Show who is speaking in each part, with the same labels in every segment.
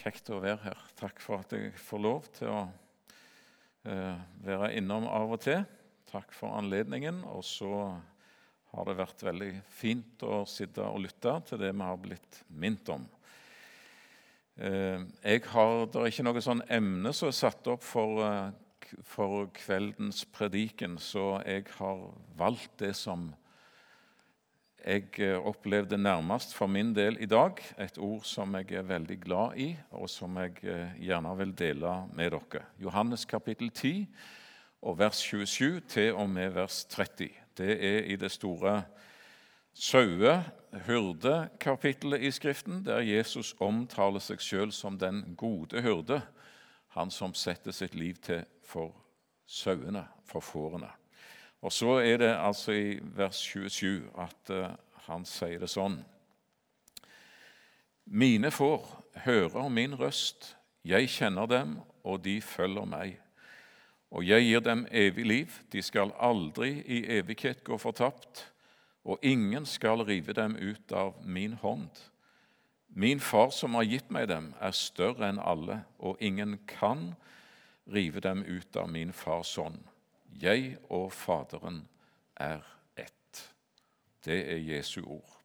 Speaker 1: Kjekt å være her. Takk for at jeg får lov til å uh, være innom av og til. Takk for anledningen. Og så har det vært veldig fint å sitte og lytte til det vi har blitt minnet om. Uh, jeg har, Det er ikke noe sånn emne som er satt opp for, uh, for kveldens prediken, så jeg har valgt det som jeg eh, opplevde nærmest for min del i dag et ord som jeg er veldig glad i, og som jeg eh, gjerne vil dele med dere. Johannes kapittel 10 og vers 27 til og med vers 30. Det er i det store saue-hyrde-kapittelet i Skriften, der Jesus omtaler seg sjøl som den gode hyrde, han som setter sitt liv til for sauene, for fårene. Og så er det altså i vers 27 at uh, han sier det sånn Mine får hører min røst, jeg kjenner dem, og de følger meg. Og jeg gir dem evig liv, de skal aldri i evighet gå fortapt, og ingen skal rive dem ut av min hånd. Min far som har gitt meg dem, er større enn alle, og ingen kan rive dem ut av min fars hånd. Jeg og Faderen er ett. Det er Jesu ord.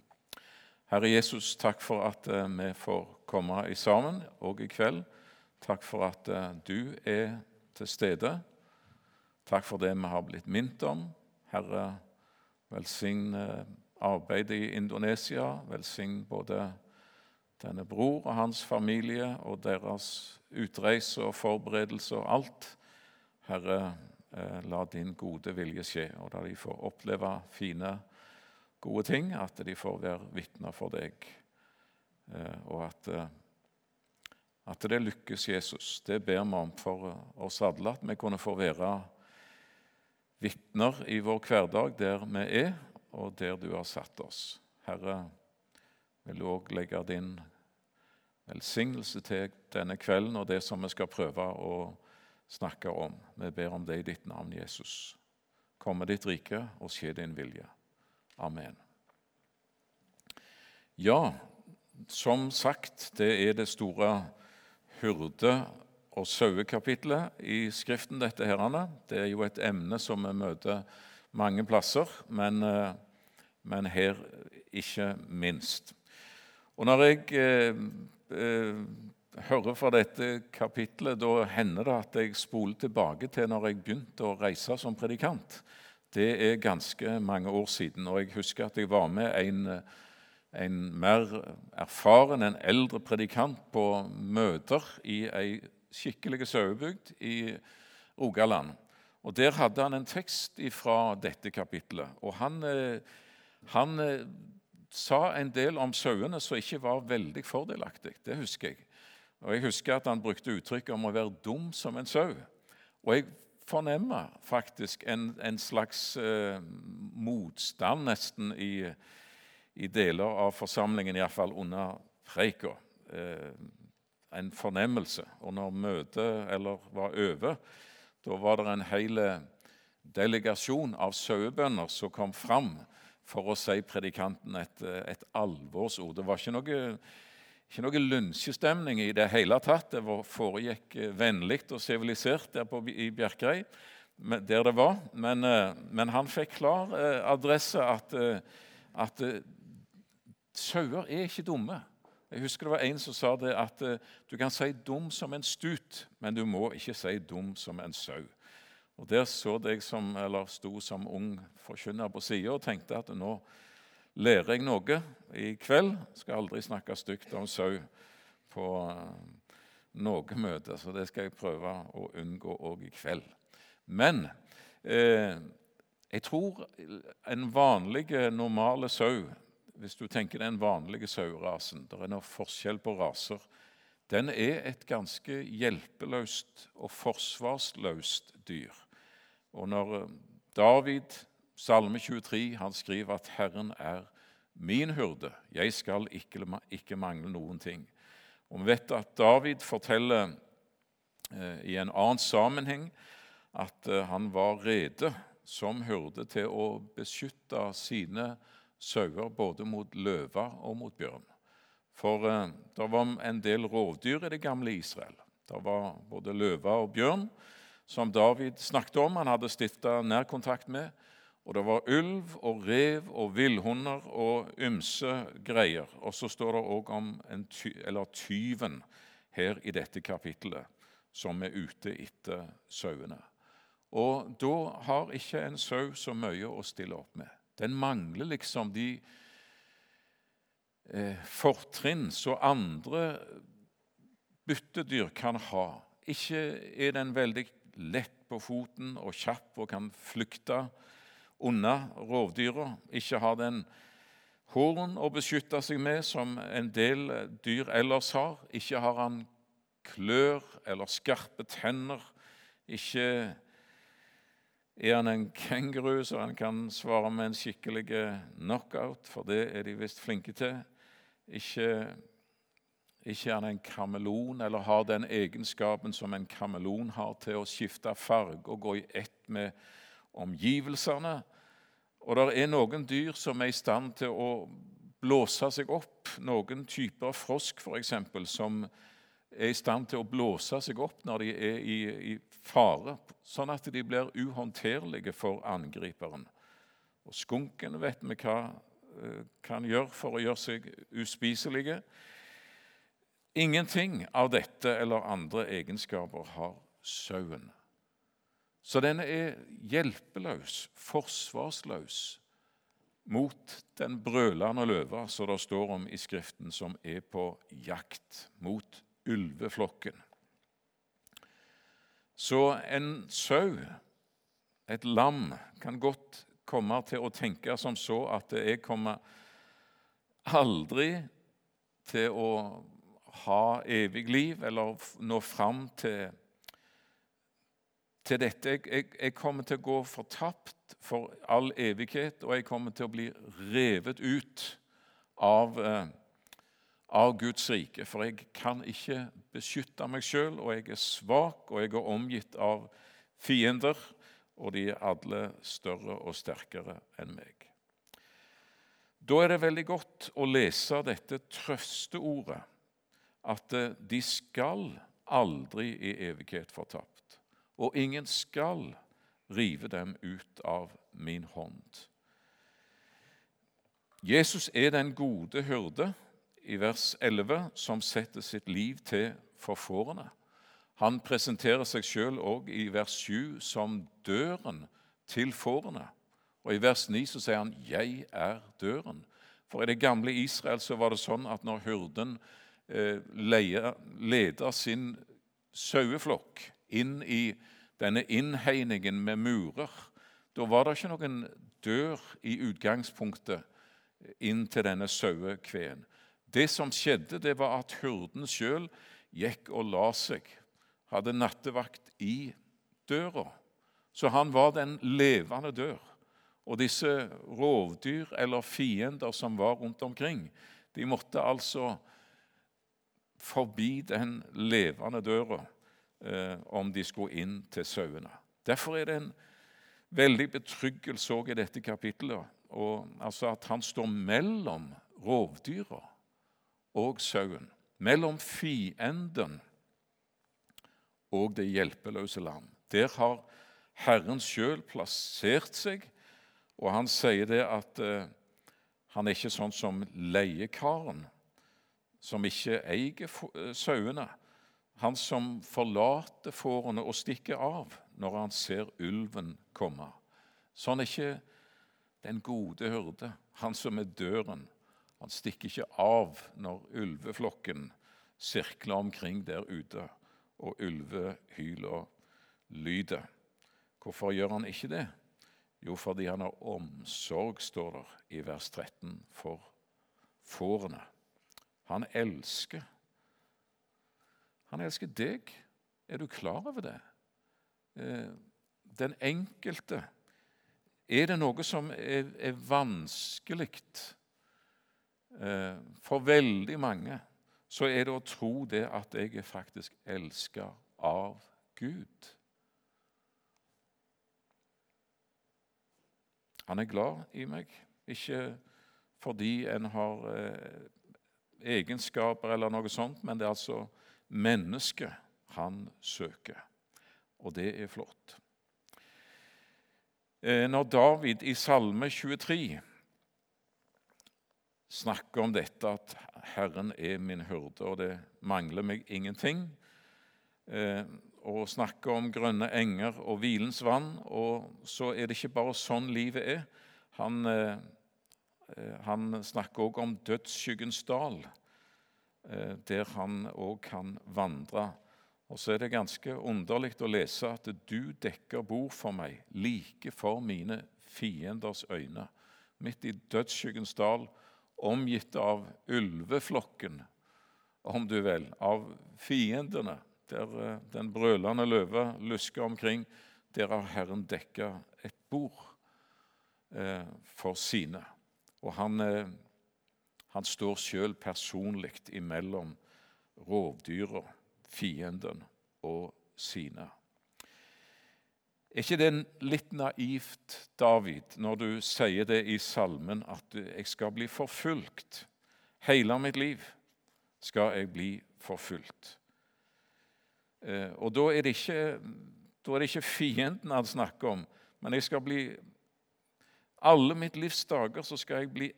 Speaker 1: Herre Jesus, takk for at eh, vi får komme i sammen òg i kveld. Takk for at eh, du er til stede. Takk for det vi har blitt minnet om. Herre, velsign eh, arbeidet i Indonesia. Velsign både denne bror og hans familie og deres utreise og forberedelse og alt. Herre, la din gode vilje skje, og da de får oppleve fine, gode ting, at de får være vitner for deg, eh, og at, eh, at det lykkes, Jesus. Det ber vi om for oss alle, at vi kunne få være vitner i vår hverdag der vi er, og der du har satt oss. Herre, vil du òg legge din velsignelse til denne kvelden og det som vi skal prøve å snakker om. Vi ber om det i ditt navn, Jesus. Kom med ditt rike og skje din vilje. Amen. Ja, som sagt, det er det store hyrde- og sauekapitlet i Skriften. dette her. Det er jo et emne som vi møter mange plasser, men, eh, men her ikke minst. Og når jeg eh, eh, hører fra dette kapitlet, da hender det at jeg spoler tilbake til når jeg begynte å reise som predikant. Det er ganske mange år siden, og jeg husker at jeg var med en, en mer erfaren, en eldre predikant på møter i ei skikkelig sauebygd i Rogaland. Og Der hadde han en tekst fra dette kapitlet. og han, eh, han eh, sa en del om sauene som ikke var veldig fordelaktig. Det husker jeg. Og Jeg husker at han brukte uttrykket om å være dum som en sau. Og jeg fornemmer faktisk en, en slags eh, motstand nesten i, i, deler av forsamlingen, iallfall under preika. Eh, en fornemmelse. Og når møtet eller var over, da var det en hel delegasjon av sauebønder som kom fram for å si predikanten et, et alvorsord. Det var ikke noe ikke noe lunsjestemning i det hele tatt. Det foregikk eh, vennlig og sivilisert der på, i Bjerkreim, der det var. Men, eh, men, han fikk klar eh, adresse at, at sauer er ikke dumme. Jeg husker det var En som sa det at du kan si 'dum som en stut', men du må ikke si 'dum som en sau'. Og Der så jeg som, eller sto som ung forkynner på sida og tenkte at nå lærer jeg noe i kveld. Skal aldri snakke stygt om sau på eh, noe møte, så det skal jeg prøve å unngå òg i kveld. Men eh, jeg tror en vanlig, normale sau Hvis du tenker den vanlige sauerasen Det er noe forskjell på raser. Den er et ganske hjelpeløst og forsvarsløst dyr. Og når eh, David Salme 23 han skriver at 'Herren er min hyrde, jeg skal ikke, mangle noen ting'. Og Vi vet at David forteller eh, i en annen sammenheng at eh, han var rede som hyrde til å beskytte sine sauer både mot løver og mot bjørn. For eh, det var en del rovdyr i det gamle Israel. Det var både løver og bjørn, som David snakket om. Han hadde stifta nærkontakt med. Og det var ulv og rev og villhunder og ymse greier. Og så står det òg om ty tyven her i dette kapittelet, som er ute etter sauene. Og da har ikke en sau så mye å stille opp med. Den mangler liksom de eh, fortrinn som andre byttedyr kan ha. Ikke er den veldig lett på foten og kjapp og kan flykte unna rovdyra. Ikke har den horn å beskytte seg med, som en del dyr ellers har. Ikke har han klør eller skarpe tenner. Ikke er han en kenguru, så han kan svare med en skikkelig knockout, for det er de visst flinke til. Ikke, ikke er han en kameleon, eller har den egenskapen som en kameleon har til å skifte farge og gå i ett med omgivelsene. Og det er noen dyr som er i stand til å blåse seg opp. Noen typer frosk f.eks. som er i stand til å blåse seg opp når de er i, i fare, sånn at de blir uhåndterlige for angriperen. Og Skunken vet vi hva eh, kan gjøre for å gjøre seg uspiselige. Ingenting av dette eller andre egenskaper har sauen. Så den er hjelpeløs, forsvarsløs, mot den brølende løva som det står om i Skriften, som er på jakt mot ulveflokken. Så en sau, et lam, kan godt komme til å tenke som så at jeg kommer aldri til å ha evig liv eller nå fram til til dette. Jeg, jeg, jeg, kommer til å gå fortapt for all evighet, og jeg kommer til å bli revet ut av, eh, av Guds rike. For jeg kan ikke beskytte meg sjøl, og jeg er svak, og jeg er omgitt av fiender, og de er alle større og sterkere enn meg. Da er det veldig godt å lese dette trøsteordet, at eh, de skal aldri i evighet fortapt og ingen skal rive dem ut av min hånd. Jesus er den gode hyrde i vers 11 som setter sitt liv til for fårene. Han presenterer seg sjøl òg i vers 7 som døren til fårene. Og I vers 9 så sier han 'Jeg er døren'. For i det gamle Israel så var det sånn at når hyrden eh, leda sin saueflokk inn i denne innhegningen med murer. Da var det ikke noen dør i utgangspunktet inn til denne sauekveen. Det som skjedde, det var at hyrden sjøl gikk og la seg, hadde nattevakt i døra. Så han var den levende dør. Og disse rovdyr eller fiender som var rundt omkring, de måtte altså forbi den levende døra om de skulle inn til sauene. Derfor er det en veldig betryggelse også i dette kapittelet og, altså at han står mellom rovdyra og sauen. Mellom fienden og det hjelpeløse land. Der har Herren sjøl plassert seg, og han sier det at eh, han er ikke sånn som leiekaren, som ikke eier eh, sauene. Han som forlater fårene og stikker av når han ser ulven komme. Sånn er ikke den gode hyrde, han som er døren. Han stikker ikke av når ulveflokken sirkler omkring der ute, og ulvehyla lyder. Hvorfor gjør han ikke det? Jo, fordi han har omsorg, står der i vers 13, for fårene. Han elsker han elsker deg. Er du klar over det? Eh, den enkelte Er det noe som er, er vanskelig eh, for veldig mange, så er det å tro det at jeg er faktisk elska av Gud. Han er glad i meg, ikke fordi en har, eh, egenskaper eller noe sånt, men det er altså mennesket han søker. Og det er flott. Eh, når David i Salme 23 snakker om dette at 'Herren er min hyrde, og det mangler meg ingenting', eh, og snakker om grønne enger og hvilens vann, og så er det ikke bare sånn livet er. Han, eh, han snakker også om dødsskyggens dal, der han òg kan vandre. Og så er det ganske underlig å lese at du dekker bord for meg, like for mine fienders øyne. Midt i dødsskyggens dal, omgitt av ulveflokken, om du vil, av fiendene, der eh, den brølende løve lusker omkring. Der har Herren dekka et bord eh, for sine. Og han, eh, han står sjøl personlig imellom rovdyra fienden og sine. Er ikke det litt naivt, David, når du sier det i salmen at 'jeg skal bli forfulgt'? Hele mitt liv skal jeg bli forfulgt. Eh, og da er, ikke, da er det ikke fienden han snakker om, men jeg skal bli Alle mitt livs dager så skal jeg bli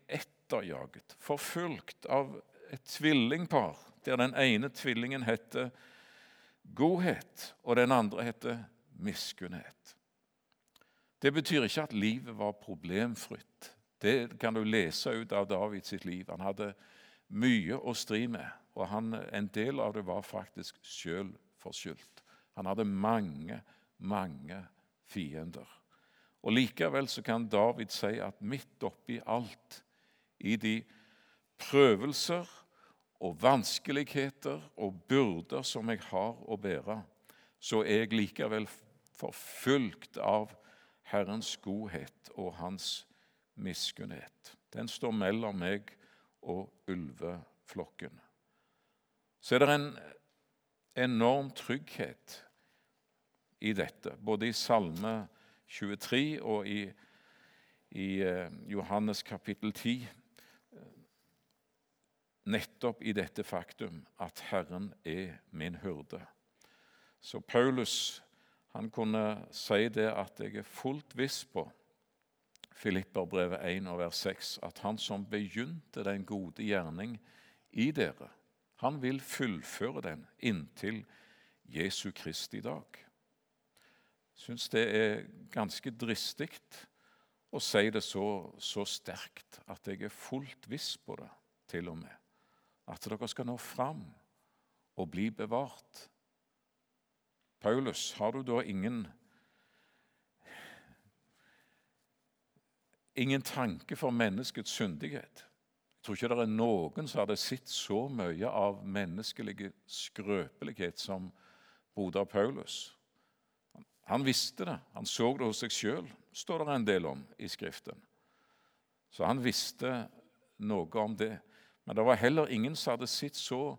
Speaker 1: etterjaget, forfulgt av et tvillingpar der den ene tvillingen heter godhet, og den andre heter miskunnhet. Det betyr ikke at livet var problemfritt. Det kan du lese ut av Davids liv. Han hadde mye å stri med, og han, en del av det var faktisk sjøl forskyldt. Han hadde mange, mange fiender. Og Likevel så kan David si at midt oppi alt, i de prøvelser og vanskeligheter og byrder som jeg har å bære, så er jeg likevel forfulgt av Herrens godhet og Hans miskunnhet. Den står mellom meg og ulveflokken. Så er det en enorm trygghet i dette, både i Salme 23 og i, i eh, Johannes kapittel 10 nettopp i dette faktum at Herren er min hurde. Så Paulus han kunne si det at jeg er fullt viss på Filipperbrevet 1 og vers 6, at han som begynte den gode gjerning i dere, han vil fullføre den inntil Jesu Kristi dag. Jeg syns det er ganske dristig å si det så, så sterkt at jeg er fullt viss på det, til og med at dere skal nå fram og bli bevart. Paulus, har du da ingen ingen tanke for menneskets syndighet? Jeg tror ikke det er noen som hadde sett så mye av menneskelig skrøpelighet som broder Paulus. Han visste det. Han så det hos seg sjøl, står det en del om i Skriften. Så han visste noe om det. Men det var heller ingen som hadde sett så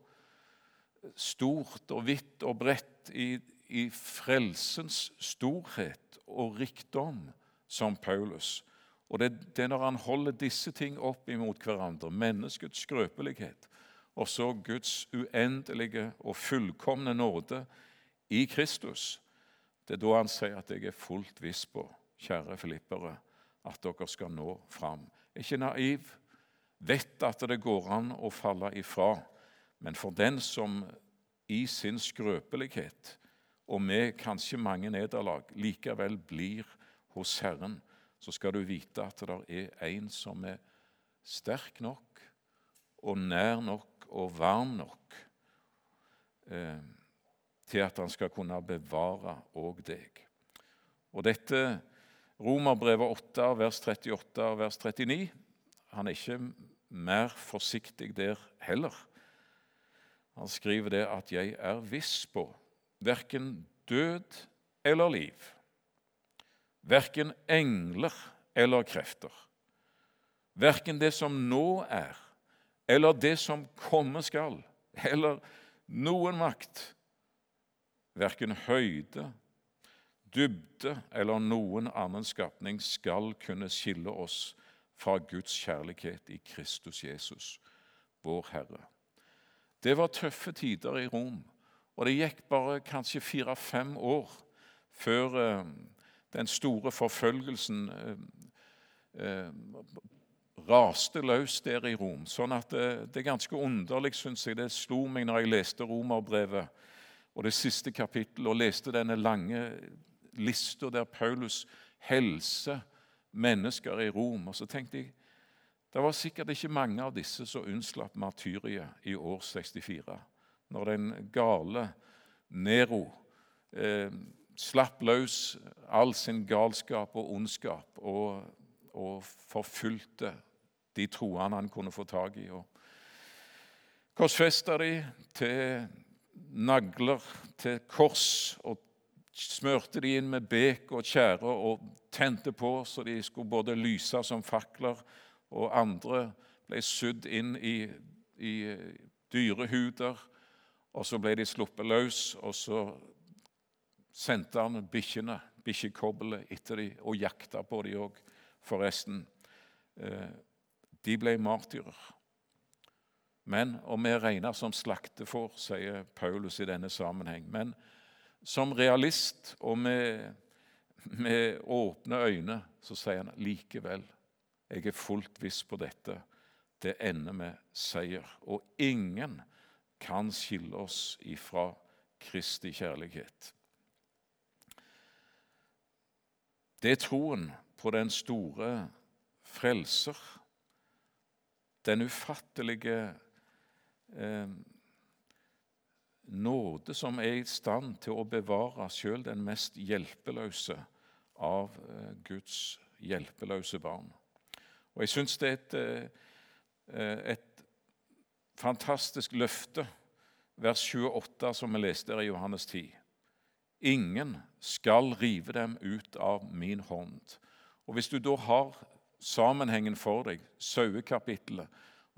Speaker 1: stort og vidt og bredt i, i frelsens storhet og rikdom som Paulus. Og det, det er når han holder disse ting opp imot hverandre, menneskets skrøpelighet, og så Guds uendelige og fullkomne nåde i Kristus, det er da han sier at jeg er fullt viss på, kjære filippere, at dere skal nå fram. Ikke naiv, vet at det går an å falle ifra, men for den som i sin skrøpelighet og med kanskje mange nederlag likevel blir hos Herren, så skal du vite at det er en som er sterk nok og nær nok og varm nok eh, til at han skal kunne bevare òg deg. Og dette Romerbrevet 8, vers 38 og vers 39 han er ikke mer forsiktig der heller. Han skriver det at 'jeg er viss på verken død eller liv', verken engler eller krefter, verken det som nå er, eller det som komme skal, eller noen makt, verken høyde, dybde eller noen annen skapning skal kunne skille oss fra Guds kjærlighet i Kristus Jesus, vår Herre. Det var tøffe tider i Rom, og det gikk bare kanskje fire-fem år før eh, den store forfølgelsen eh, eh, raste løs der i Rom. Sånn at det, det er ganske underlig, syns jeg. Det slo meg når jeg leste romerbrevet og det siste kapittelet og leste denne lange lista der Paulus helser mennesker i Rom. Og så tenkte jeg det var sikkert ikke mange av disse som unnslapp martyriet i år 64, når den gale Nero eh, slapp løs all sin galskap og ondskap og, og forfulgte de troende han kunne få tak i. og Korsfesta de til nagler, til kors, og smørte de inn med bek og tjære og tente på så de skulle både lyse som fakler, og andre ble sydd inn i, i dyrehuder. Og så ble de sluppet løs, og så sendte han bikkjene, bikkjekobbelet, etter dem og jakta på dem òg, forresten. Eh, de ble martyrer. Men, og vi regner som slaktefår, sier Paulus i denne sammenheng. Men som realist og med, med åpne øyne så sier han likevel jeg er fullt viss på dette. Det ender med seier. Og ingen kan skille oss ifra Kristi kjærlighet. Det er troen på den store frelser, den ufattelige eh, nåde som er i stand til å bevare sjøl den mest hjelpeløse av eh, Guds hjelpeløse barn. Og Jeg syns det er et, eh, et, fantastisk løfte, vers 28, som vi leste der i Johannes 10. Ingen skal rive dem ut av min hånd. Og Hvis du da har sammenhengen for deg, sauekapitlet,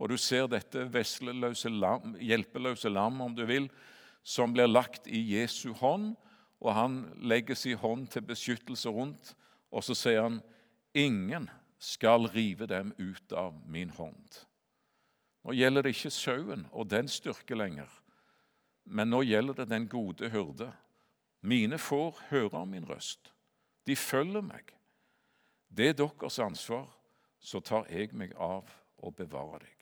Speaker 1: og du ser dette vesleløse lam, hjelpeløse lam, om du vil, som blir lagt i Jesu hånd, og han legger sin hånd til beskyttelse rundt, og så sier han ingen skal rive dem ut av min hånd. Nå gjelder det ikke sauen og den styrke lenger, men nå gjelder det den gode hyrde. Mine får høre min røst. De følger meg. Det er deres ansvar, så tar jeg meg av å bevare deg.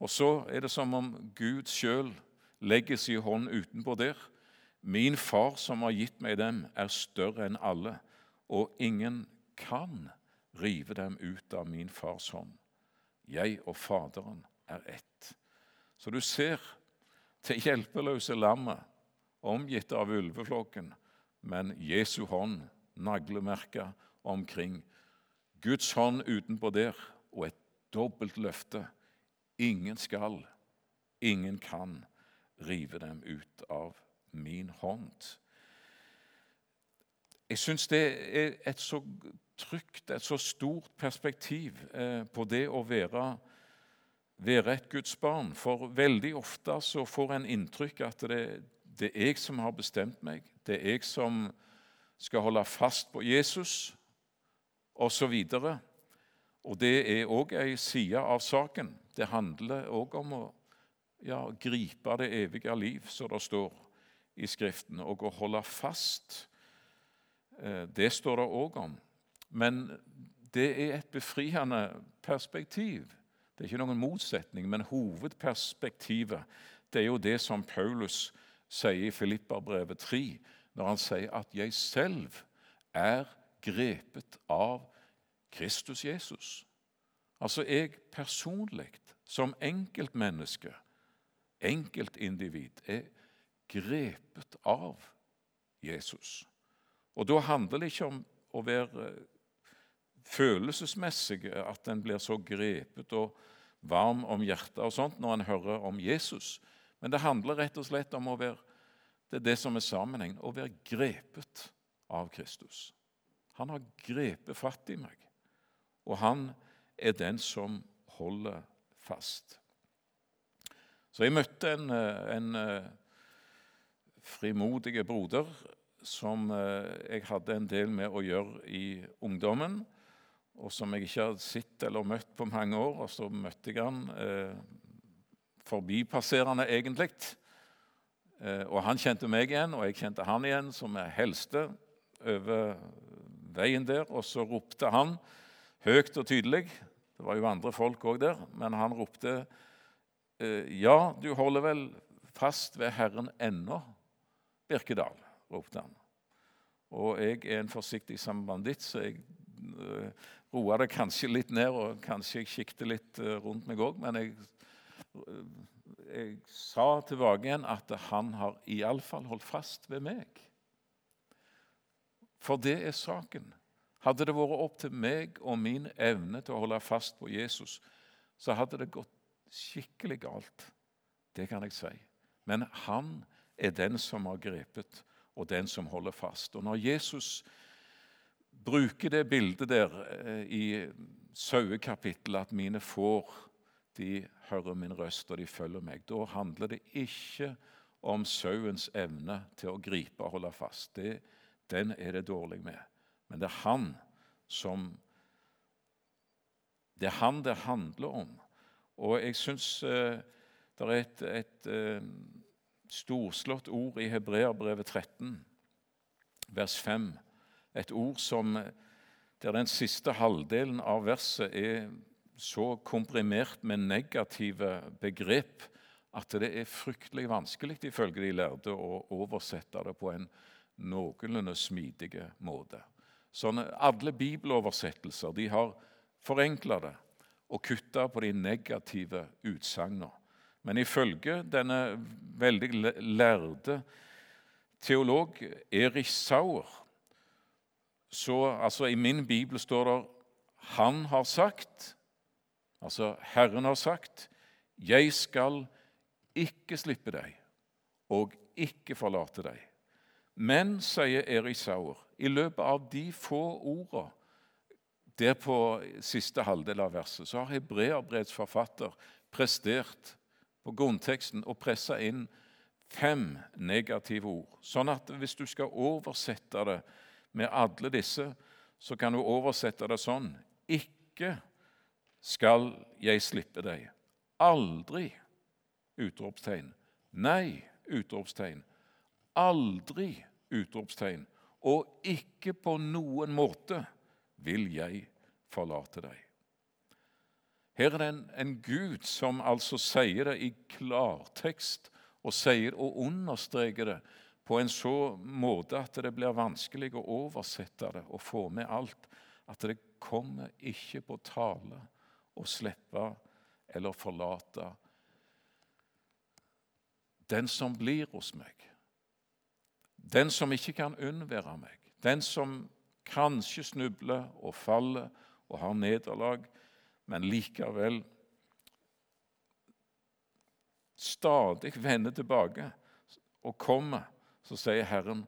Speaker 1: Og så er det som om Gud sjøl legger sin hånd utenpå der. Min far som har gitt meg dem, er større enn alle, og ingen kan rive dem ut av min fars hånd. Jeg og Faderen er ett. Så du ser det hjelpeløse lammet omgitt av ulveflokken, men Jesu hånd naglemerka omkring. Guds hånd utenpå der og et dobbelt løfte. Ingen skal, ingen kan rive dem ut av min hånd. Jeg syns det er et så trygt, et så stort perspektiv eh, på det å være, være et Guds barn. For veldig ofte så får en inntrykk at det, det er jeg som har bestemt meg, det er jeg som skal holde fast på Jesus, osv. Og, og det er òg ei side av saken. Det handler òg om å ja, gripe det evige liv, som det står i Skriften, og å holde fast. Eh, det står det òg om. Men det er et befriende perspektiv. Det er ikke noen motsetning, men hovedperspektivet det er jo det som Paulus sier i Filipperbrevet 3, når han sier at 'jeg selv er grepet av Kristus Jesus'. Altså jeg personlig, som enkeltmenneske, enkeltindivid, er grepet av Jesus. Og da handler det ikke om å være følelsesmessig, at en blir så grepet og varm om hjertet og sånt når en hører om Jesus. Men det handler rett og slett om å være det er det som er sammenhengen, å være grepet av Kristus. Han har grepet fatt i meg, og han er den som holder fast. Så jeg møtte en, en eh, frimodig broder som eh, jeg hadde en del med å gjøre i ungdommen og som jeg ikke hadde sett eller møtt på mange år. Og så møtte jeg han eh, forbipasserende, egentlig. Eh, og han kjente meg igjen, og jeg kjente han igjen, som jeg helste over veien der. Og så ropte han høyt og tydelig Det var jo andre folk òg der, men han ropte eh, Ja, du holder vel fast ved Herren ennå, Birkedal, ropte han. Og jeg er en forsiktig sambanditt, så jeg uh, roa det kanskje litt ned, og kanskje jeg kikket litt uh, rundt meg òg, men jeg, jeg sa tilbake igjen at han har iallfall holdt fast ved meg. For det er saken. Hadde det vært opp til meg og min evne til å holde fast på Jesus, så hadde det gått skikkelig galt. Det kan jeg si. Men han er den som har grepet, og den som holder fast. Og når Jesus bruker det bildet der eh, i sauekapittelet at mine får de hører min røst, og de følger meg. Da handler det ikke om sauens evne til å gripe og holde fast. Det, den er det dårlig med. Men det er han som Det er han det handler om. Og jeg syns eh, det er et, et eh, storslått ord i Hebreabrevet 13, vers 5. Et ord som der den siste halvdelen av verset er så komprimert med negative begrep at det er fryktelig vanskelig ifølge de lærde å oversette det på en noenlunde smidig måte. Sånn, alle bibeloversettelser de har forenkla det og kutte på de negative utsagnene. Men ifølge denne veldig lærde teolog Erich Sauer så, altså I min bibel står det 'Han har sagt', altså Herren har sagt, 'Jeg skal ikke slippe deg og ikke forlate deg'. Men, sier Erik Sauer, i løpet av de få ordene der på siste halvdel av verset, så har hebreerbrevets forfatter prestert på grunnteksten å presse inn fem negative ord. Sånn at hvis du skal oversette det med alle disse, så kan du oversette det sånn Ikke skal jeg slippe deg. Aldri! Utropstegn. Nei! Utropstegn. Aldri! Utropstegn. Og ikke på noen måte vil jeg forlate deg. Her er det en, en Gud som altså sier det i klartekst og sier og understreker det på en så måte at det blir vanskelig å oversette det og få med alt. At det kommer ikke på tale å slippe eller forlate den som blir hos meg. Den som ikke kan unnvære meg. Den som kanskje snubler og faller og har nederlag, men likevel stadig vender tilbake og kommer, så sier Herren,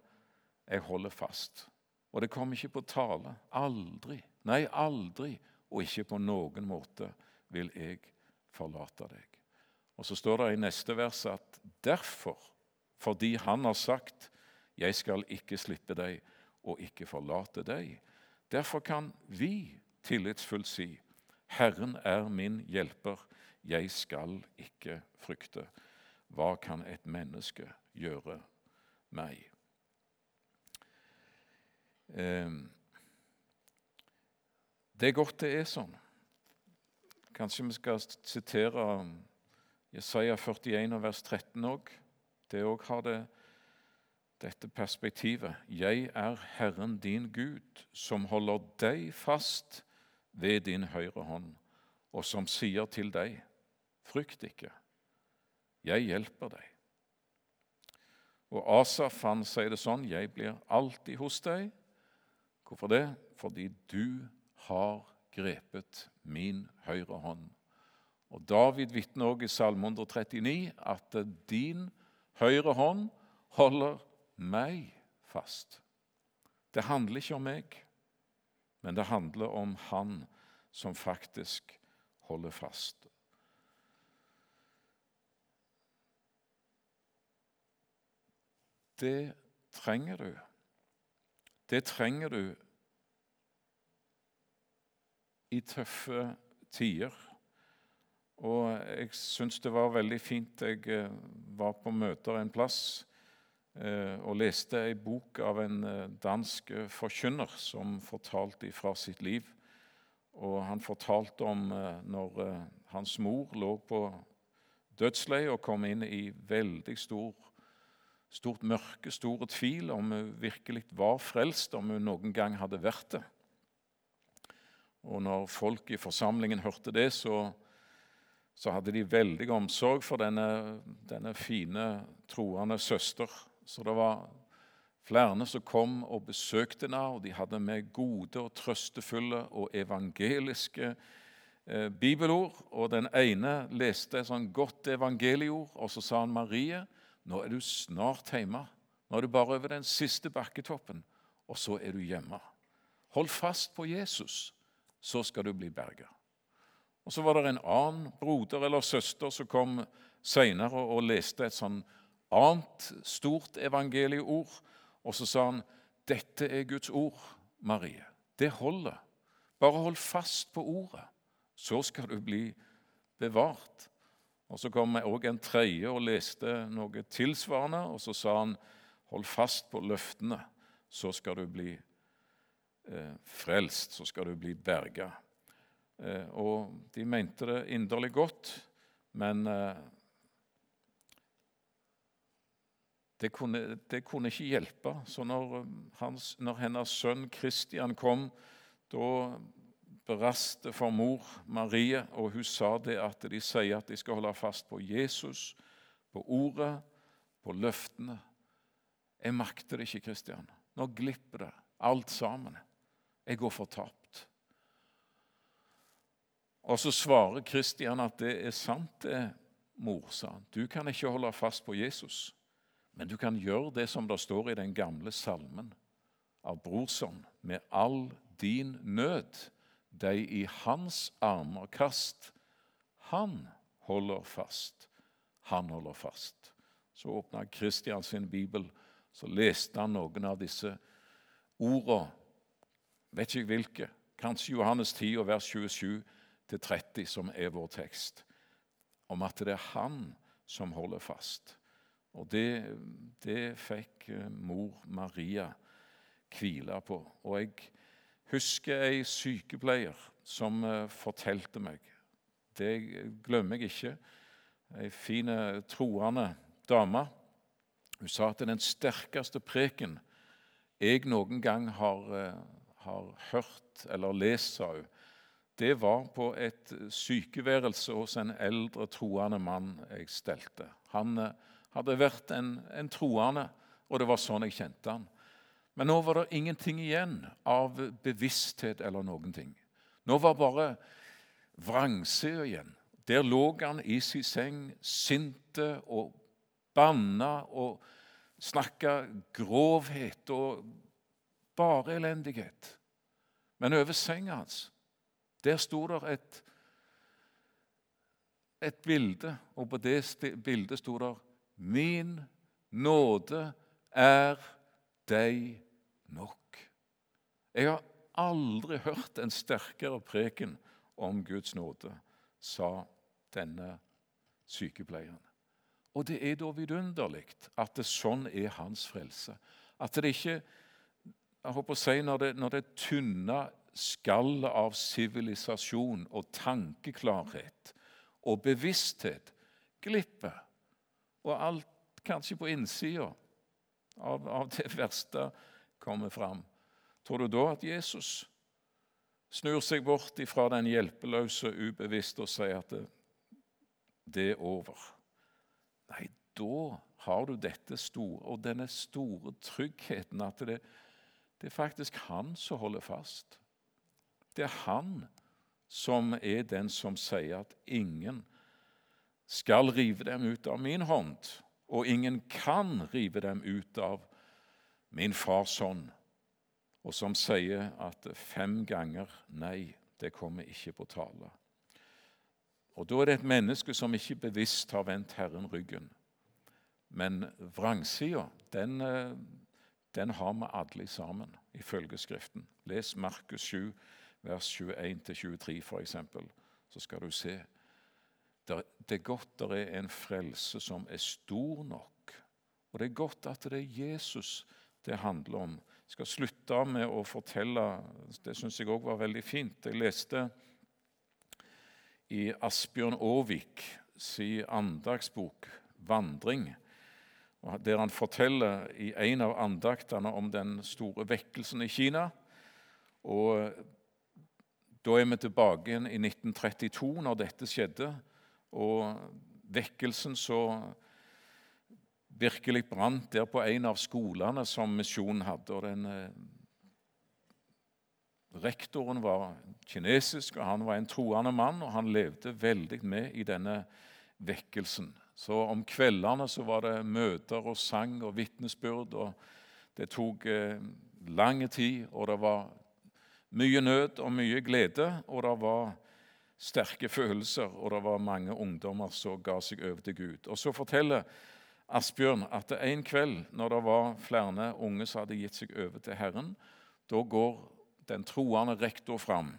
Speaker 1: 'Jeg holder fast'. Og det kommer ikke på tale. Aldri. Nei, aldri. Og ikke på noen måte vil jeg forlate deg. Og Så står det i neste vers at derfor, fordi Han har sagt 'Jeg skal ikke slippe deg og ikke forlate deg', derfor kan vi tillitsfullt si 'Herren er min hjelper, jeg skal ikke frykte'. Hva kan et menneske gjøre meg? Ehm, det er godt det er sånn. Kanskje vi skal sitere Jesaja 41 vers 13 òg. Det òg har det, dette perspektivet. Jeg er Herren din Gud, som holder deg fast ved din høyre hånd, og som sier til deg, frykt ikke, jeg hjelper deg. Og Asaf han sier det sånn, jeg blir alltid hos deg. Hvorfor det? Fordi du har grepet min høyre hånd. Og David vitner også i Salme 139 at din høyre hånd holder meg fast. Det handler ikke om meg, men det handler om Han som faktisk holder fast. Det trenger du. Det trenger du i tøffe tider. Og jeg syns det var veldig fint. Jeg eh, var på møter en plass og leste ei bok av en eh, dansk forkynner som fortalte ifra sitt liv. Og han fortalte om når hans mor lå på dødsleiet og kom inn i veldig stor, stort mørke, store tvil om hun virkelig var frelst, om hun noen gang hadde vært det. Og når folk i forsamlingen hørte det, så så hadde de veldig omsorg for denne, denne fine, troende søster. Så det var flere som kom og besøkte henne, og de hadde med gode og trøstefulle og evangeliske eh, bibelord. Og den ene leste et sånn godt evangelieord, og så sa han Marie, nå er du snart hjemme. Nå er du bare over den siste bakketoppen, og så er du hjemme. Hold fast på Jesus, så skal du bli berga. Og Så var det en annen broder eller søster som kom seinere og leste et sånn annet stort evangelieord. Og så sa han, 'Dette er Guds ord, Marie. Det holder. Bare hold fast på ordet, så skal du bli bevart.' Og Så kom òg en tredje og leste noe tilsvarende, og så sa han, 'Hold fast på løftene, så skal du bli eh, frelst, så skal du bli berga.' Eh, og de mente det inderlig godt, men eh, det kunne, det kunne ikke hjelpe. Så når, eh, hans, når hennes sønn Kristian kom, da brast det for mor Marie, og hun sa det at de sier at de skal holde fast på Jesus, på ordet, på løftene. Jeg makter det ikke, Kristian. Nå glipper det, alt sammen. Jeg går fortapt. Og så svarer Kristian at det er sant, det, mor, sa han. Du kan ikke holde fast på Jesus, men du kan gjøre det som det står i den gamle salmen av Brorson. Med all din nød, deg i hans armer kast. Han holder fast. Han holder fast. Så åpna Kristian sin bibel, så leste han noen av disse ordene. Vet ikke hvilke. Kanskje Johannes 10 vers 27-30, som er vår tekst, om at det er han som holder fast. Og det, det fikk eh, mor Maria hvile på. Og jeg husker ei sykepleier som uh, fortalte meg Det glemmer jeg ikke. Ei fin, troende dame. Hun sa at den sterkeste preken jeg noen gang har, har hørt eller lest, sa hun, det var på et sykeværelse hos en eldre troende mann jeg stelte. Han eh, hadde vært en, en troende, og det var sånn jeg kjente han. Men nå var det ingenting igjen av bevissthet eller noen ting. Nå var bare vrangsida igjen. Der lå han i sin seng, sinte og banna og snakka grovhet og bare elendighet. Men over senga hans der sto det et, et bilde, og på det bildet sto det 'Min nåde er deg nok'. Jeg har aldri hørt en sterkere preken om Guds nåde, sa denne sykepleieren. Og det er da vidunderlig at det sånn er hans frelse. At det ikke jeg håper å si, Når det, når det tynne skallet av sivilisasjon og tankeklarhet og bevissthet glipper, og alt kanskje på innsida av, av, det verste kommer fram. Tror du da at Jesus snur seg bort ifra den hjelpeløse, ubevisste og sier at det, det er over? Nei, da har du dette store, og denne store tryggheten at det, det er faktisk han som holder fast. Det er han som er den som sier at ingen skal rive dem ut av min hånd, og ingen kan rive dem ut av min fars hånd, og som sier at fem ganger nei, det kommer ikke på tale. Og Da er det et menneske som ikke bevisst har vendt Herren ryggen. Men vrangsida, den, eh, den har vi alle sammen, ifølge Skriften. Les Markus 7, vers 21-23 f.eks., så skal du se. Det er godt det er en frelse som er stor nok. Og det er godt at det er Jesus det handler om. Jeg skal slutte med å fortelle Det syns jeg òg var veldig fint. Jeg leste i Asbjørn Aavik si andagsbok 'Vandring', der han forteller i en av andaktene om den store vekkelsen i Kina. Og Da er vi tilbake igjen i 1932, når dette skjedde. Og vekkelsen så virkelig brant der på en av skolene som misjonen hadde. og den eh, Rektoren var kinesisk, og han var en troende mann, og han levde veldig med i denne vekkelsen. Så om kveldene så var det møter og sang og vitnesbyrd. og Det tok eh, lang tid, og det var mye nød og mye glede. Og det var sterke følelser, og det var mange ungdommer som ga seg over til Gud. Og Så forteller Asbjørn at en kveld når det var flere unge som hadde gitt seg over til Herren, da går den troende rektor fram,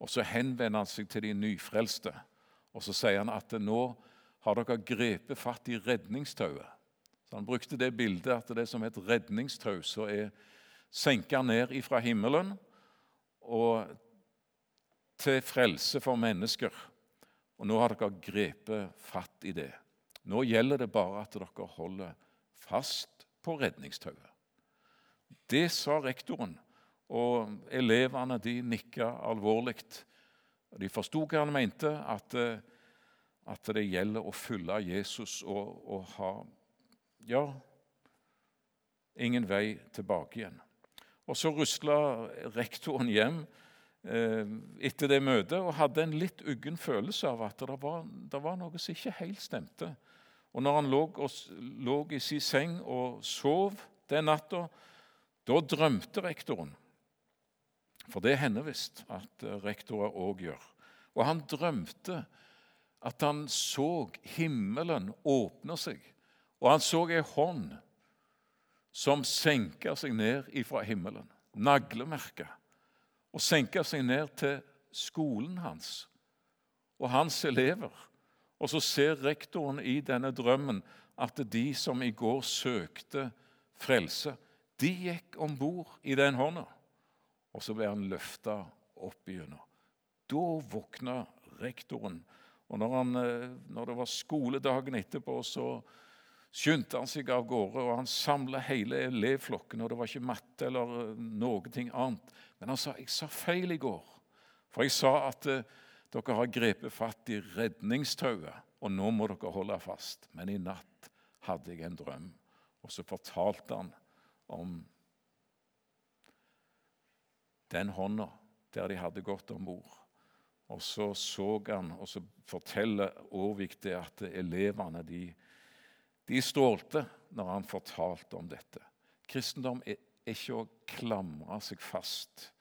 Speaker 1: og så henvender han seg til de nyfrelste. Og så sier han at nå har dere grepet fatt i redningstauet. Så Han brukte det bildet at det som et redningstau som er senka ned ifra himmelen og til frelse for mennesker. Og nå har dere grepet fatt i det. Nå gjelder det bare at dere holder fast på redningstauet. Det sa rektoren, og elevene de nikka alvorlig. De forsto hva han mente, at, at, det gjelder å følge Jesus og, og ha ja, ingen vei tilbake igjen. Og Så rusla rektoren hjem Eh, etter det møtet og hadde en litt uggen følelse av at det var, det var noe som ikke helt stemte. Og når han lå, og, lå, i sin seng og sov den natta, da drømte rektoren. For det hender visst at eh, rektorer òg gjør. Og han drømte at han så himmelen åpne seg, og han så ei hånd som senka seg ned ifra himmelen, naglemerka og senke seg ned til skolen hans og hans elever. Og så ser rektoren i denne drømmen at de som i går søkte frelse, de gikk om bord i den hånda. Og så ble han løfta opp igjennom. Da våkna rektoren. Og når, han, eh, når det var skoledagen etterpå, så skyndte han seg av gårde, og han samla hele elevflokken. og Det var ikke matte eller eh, noe annet. Men han sa jeg sa feil i går. For jeg sa at eh, dere har grepet fatt i redningstauet, og nå må dere holde fast. Men i natt hadde jeg en drøm. Og så fortalte han om den hånda der de hadde gått om bord. Og så så han, og så forteller Aarvik det at elevene de de strålte når han fortalte om dette. Kristendom er ikke å klamre seg fast.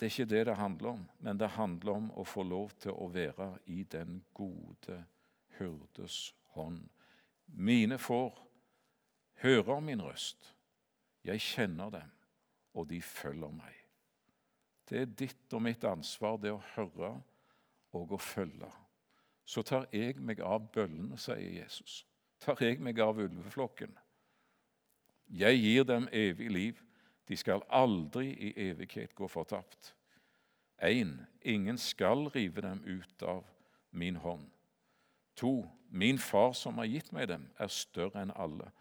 Speaker 1: Det er ikke det det handler om, men det handler om å få lov til å være i den gode hyrdes hånd. Mine får høre min røst. Jeg kjenner dem, og de følger meg. Det er ditt og mitt ansvar, det å høre og å følge så tar jeg meg av bøllene, sier Jesus. Tar jeg meg av ulveflokken. Jeg gir dem evig liv. De skal aldri i evighet gå fortapt. 1. ingen skal rive dem ut av min hånd. To, min far som har gitt meg dem, er større enn alle,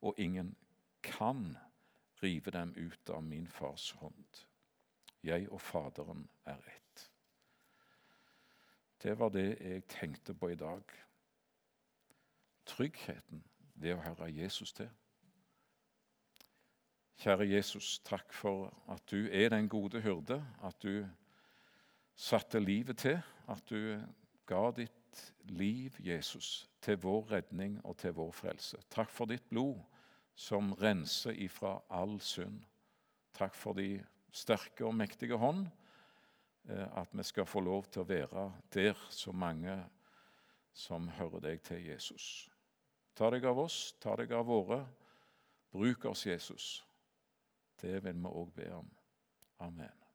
Speaker 1: og ingen kan rive dem ut av min fars hånd. Jeg og Faderen er ett. Det var det jeg tenkte på i dag. Tryggheten ved å høre Jesus til. Kjære Jesus, takk for at du er den gode hyrde, at du satte livet til, at du ga ditt liv, Jesus, til vår redning og til vår frelse. Takk for ditt blod som renser ifra all synd. Takk for de sterke og mektige hånd Eh, at vi skal få lov til å være der så mange som hører deg til, Jesus. Ta deg av oss, ta deg av våre. Bruk oss, Jesus. Det vil vi òg be om. Amen.